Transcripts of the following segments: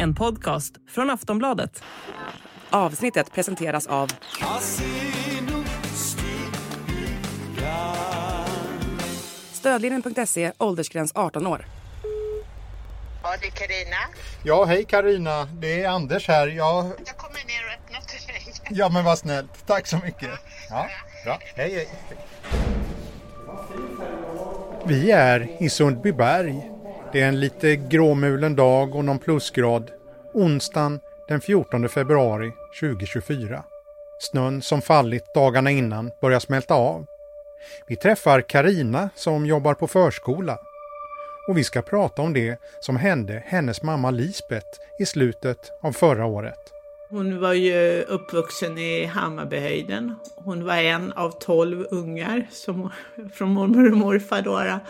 En podcast från Aftonbladet. Avsnittet presenteras av... Stödlinjen.se, åldersgräns 18 år. Ja, det är Carina. Ja, hej Karina. Det är Anders här. Jag... Jag kommer ner och öppnar till dig. Ja, men vad snällt. Tack så mycket. Ja, bra. Hej, hej. Vi är i Sundbyberg. Det är en lite gråmulen dag och någon plusgrad. Onsdagen den 14 februari 2024. Snön som fallit dagarna innan börjar smälta av. Vi träffar Karina som jobbar på förskola. Och vi ska prata om det som hände hennes mamma Lisbeth i slutet av förra året. Hon var ju uppvuxen i Hammarbyhöjden. Hon var en av tolv ungar som, från mormor och morfar. Då.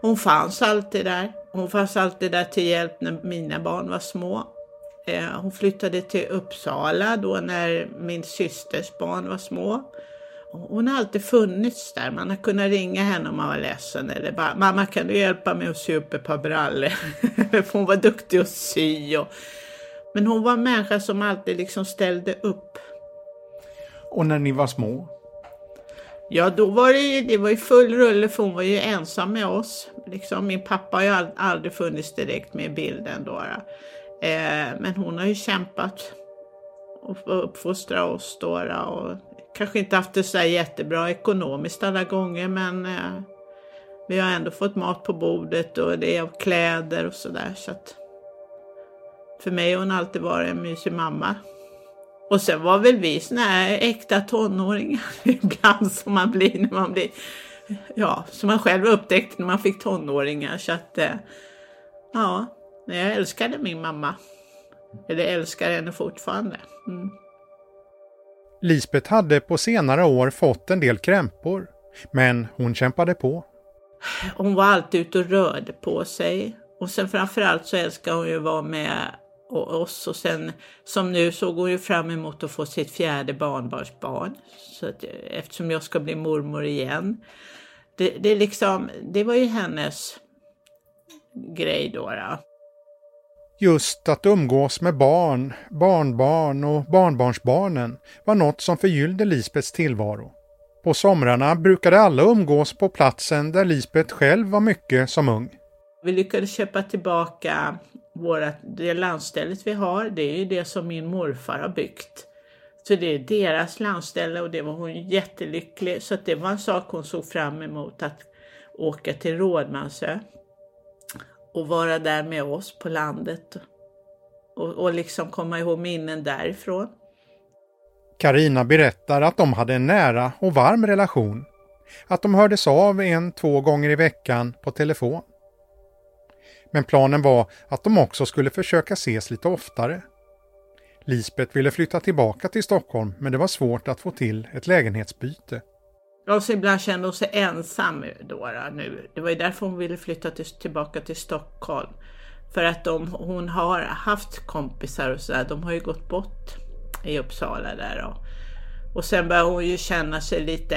Hon fanns alltid där. Hon fanns alltid där till hjälp när mina barn var små. Eh, hon flyttade till Uppsala då när min systers barn var små. Hon har alltid funnits där. Man har kunnat ringa henne om man var ledsen. Eller bara, mamma kan du hjälpa mig att sy upp ett par brallor? För hon var duktig att sy. Och... Men hon var en människa som alltid liksom ställde upp. Och när ni var små? Ja, då var det, det var ju full rulle för hon var ju ensam med oss. Liksom, min pappa har ju aldrig funnits direkt med i bilden då. Eh, men hon har ju kämpat och uppfostrat oss då. Och kanske inte haft det så jättebra ekonomiskt alla gånger men eh, vi har ändå fått mat på bordet och det är kläder och sådär. Så att för mig har hon alltid varit en mysig mamma. Och sen var väl vi såna här äkta tonåringar ibland som man blir när man blir, ja, som man själv upptäckte när man fick tonåringar. Så att, eh, ja, jag älskade min mamma. Eller älskar henne fortfarande. Mm. Lisbeth hade på senare år fått en del krämpor, men hon kämpade på. Hon var alltid ute och rörde på sig. Och sen framförallt så älskar hon ju att vara med oss och sen som nu så går ju fram emot att få sitt fjärde barnbarnsbarn. Så att, eftersom jag ska bli mormor igen. Det, det, liksom, det var ju hennes grej då. då. Just att umgås med barn, barnbarn och barnbarnsbarnen var något som förgyllde Lisbets tillvaro. På somrarna brukade alla umgås på platsen där Lisbet själv var mycket som ung. Vi lyckades köpa tillbaka vårat, det landstället vi har. Det är ju det som min morfar har byggt. Så det är deras landställe och det var hon jättelycklig. Så det var en sak hon såg fram emot att åka till Rådmansö och vara där med oss på landet och, och liksom komma ihåg minnen därifrån. Karina berättar att de hade en nära och varm relation. Att de hördes av en, två gånger i veckan på telefon. Men planen var att de också skulle försöka ses lite oftare. Lisbeth ville flytta tillbaka till Stockholm men det var svårt att få till ett lägenhetsbyte. Och så ibland kände hon sig ensam då, då nu. Det var ju därför hon ville flytta till, tillbaka till Stockholm. För att de, hon har haft kompisar och sådär, de har ju gått bort i Uppsala där. Och, och sen började hon ju känna sig lite...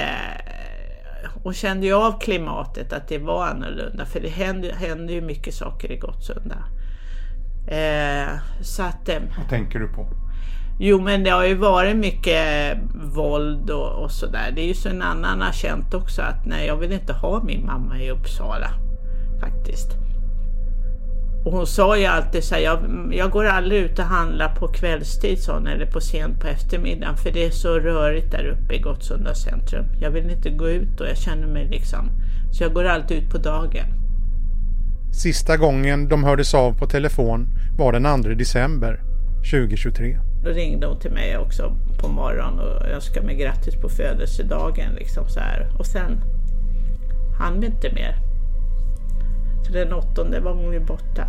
Hon kände ju av klimatet, att det var annorlunda. För det händer ju mycket saker i Gottsunda. Eh, så att... Eh, Vad tänker du på? Jo men det har ju varit mycket våld och, och sådär. Det är ju så en annan har känt också att nej jag vill inte ha min mamma i Uppsala. Och hon sa ju alltid så här, jag, jag går aldrig ut och handlar på kvällstid sån, eller på sent på eftermiddagen för det är så rörigt där uppe i Gottsunda centrum. Jag vill inte gå ut och jag känner mig liksom, så jag går alltid ut på dagen. Sista gången de hördes av på telefon var den 2 december 2023. Då ringde hon till mig också på morgonen och önskade mig grattis på födelsedagen. Liksom så här. Och sen hann vi inte mer. Så den åttonde var hon ju borta.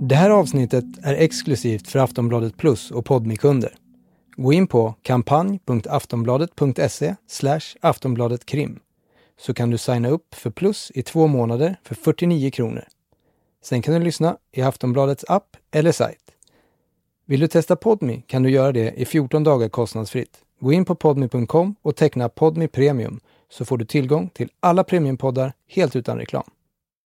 Det här avsnittet är exklusivt för Aftonbladet Plus och Podmi-kunder. Gå in på kampanj.aftonbladet.se aftonbladetkrim så kan du signa upp för Plus i två månader för 49 kronor. Sen kan du lyssna i Aftonbladets app eller sajt. Vill du testa Podmi kan du göra det i 14 dagar kostnadsfritt. Gå in på podmi.com och teckna Podmi Premium så får du tillgång till alla premiumpoddar helt utan reklam.